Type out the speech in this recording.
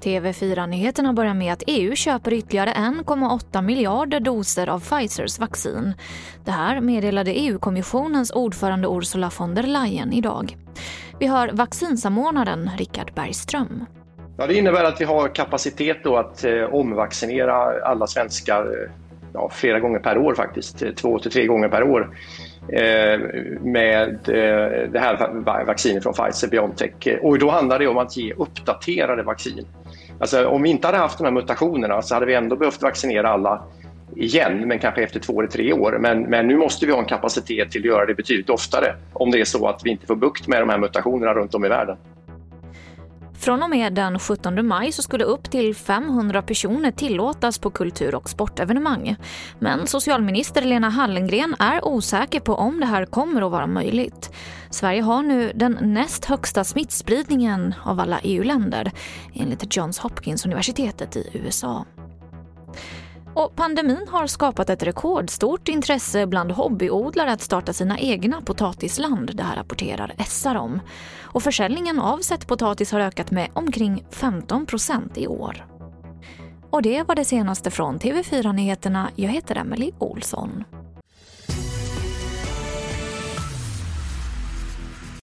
TV4-nyheterna börjar med att EU köper ytterligare 1,8 miljarder doser av Pfizers vaccin. Det här meddelade EU-kommissionens ordförande Ursula von der Leyen idag. Vi hör vaccinsamordnaren Richard Bergström. Ja, det innebär att vi har kapacitet då att eh, omvaccinera alla svenskar eh, ja, flera gånger per år faktiskt, två till tre gånger per år eh, med eh, det här vaccinet från Pfizer-Biontech. Och då handlar det om att ge uppdaterade vaccin. Alltså, om vi inte hade haft de här mutationerna så hade vi ändå behövt vaccinera alla igen, men kanske efter två eller tre år. Men, men nu måste vi ha en kapacitet till att göra det betydligt oftare om det är så att vi inte får bukt med de här mutationerna runt om i världen. Från och med den 17 maj så skulle upp till 500 personer tillåtas på kultur och sportevenemang. Men socialminister Lena Hallengren är osäker på om det här kommer att vara möjligt. Sverige har nu den näst högsta smittspridningen av alla EU-länder enligt Johns Hopkins universitetet i USA. Och pandemin har skapat ett rekordstort intresse bland hobbyodlare att starta sina egna potatisland, det här rapporterar SR om. Och försäljningen av sättpotatis har ökat med omkring 15 procent i år. Och det var det senaste från TV4 Nyheterna. Jag heter Emily Olsson.